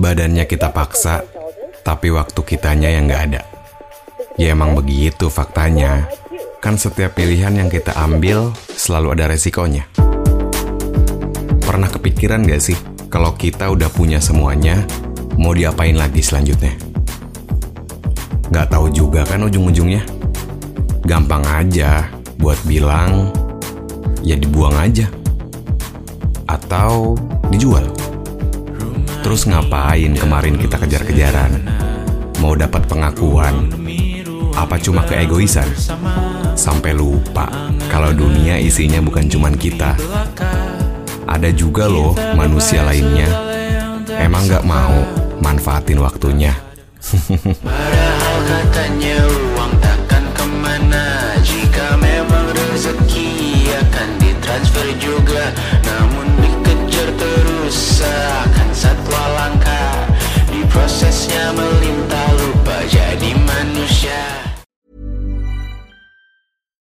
Badannya kita paksa, tapi waktu kitanya yang nggak ada. Ya emang begitu faktanya. Kan setiap pilihan yang kita ambil selalu ada resikonya. Pernah kepikiran gak sih kalau kita udah punya semuanya, mau diapain lagi selanjutnya? Gak tahu juga kan ujung-ujungnya. Gampang aja buat bilang, ya dibuang aja. Atau dijual. Terus ngapain kemarin kita kejar-kejaran? Mau dapat pengakuan? Apa cuma keegoisan? Sampai lupa kalau dunia isinya bukan cuman kita. Ada juga loh manusia lainnya. Emang gak mau manfaatin waktunya. Padahal katanya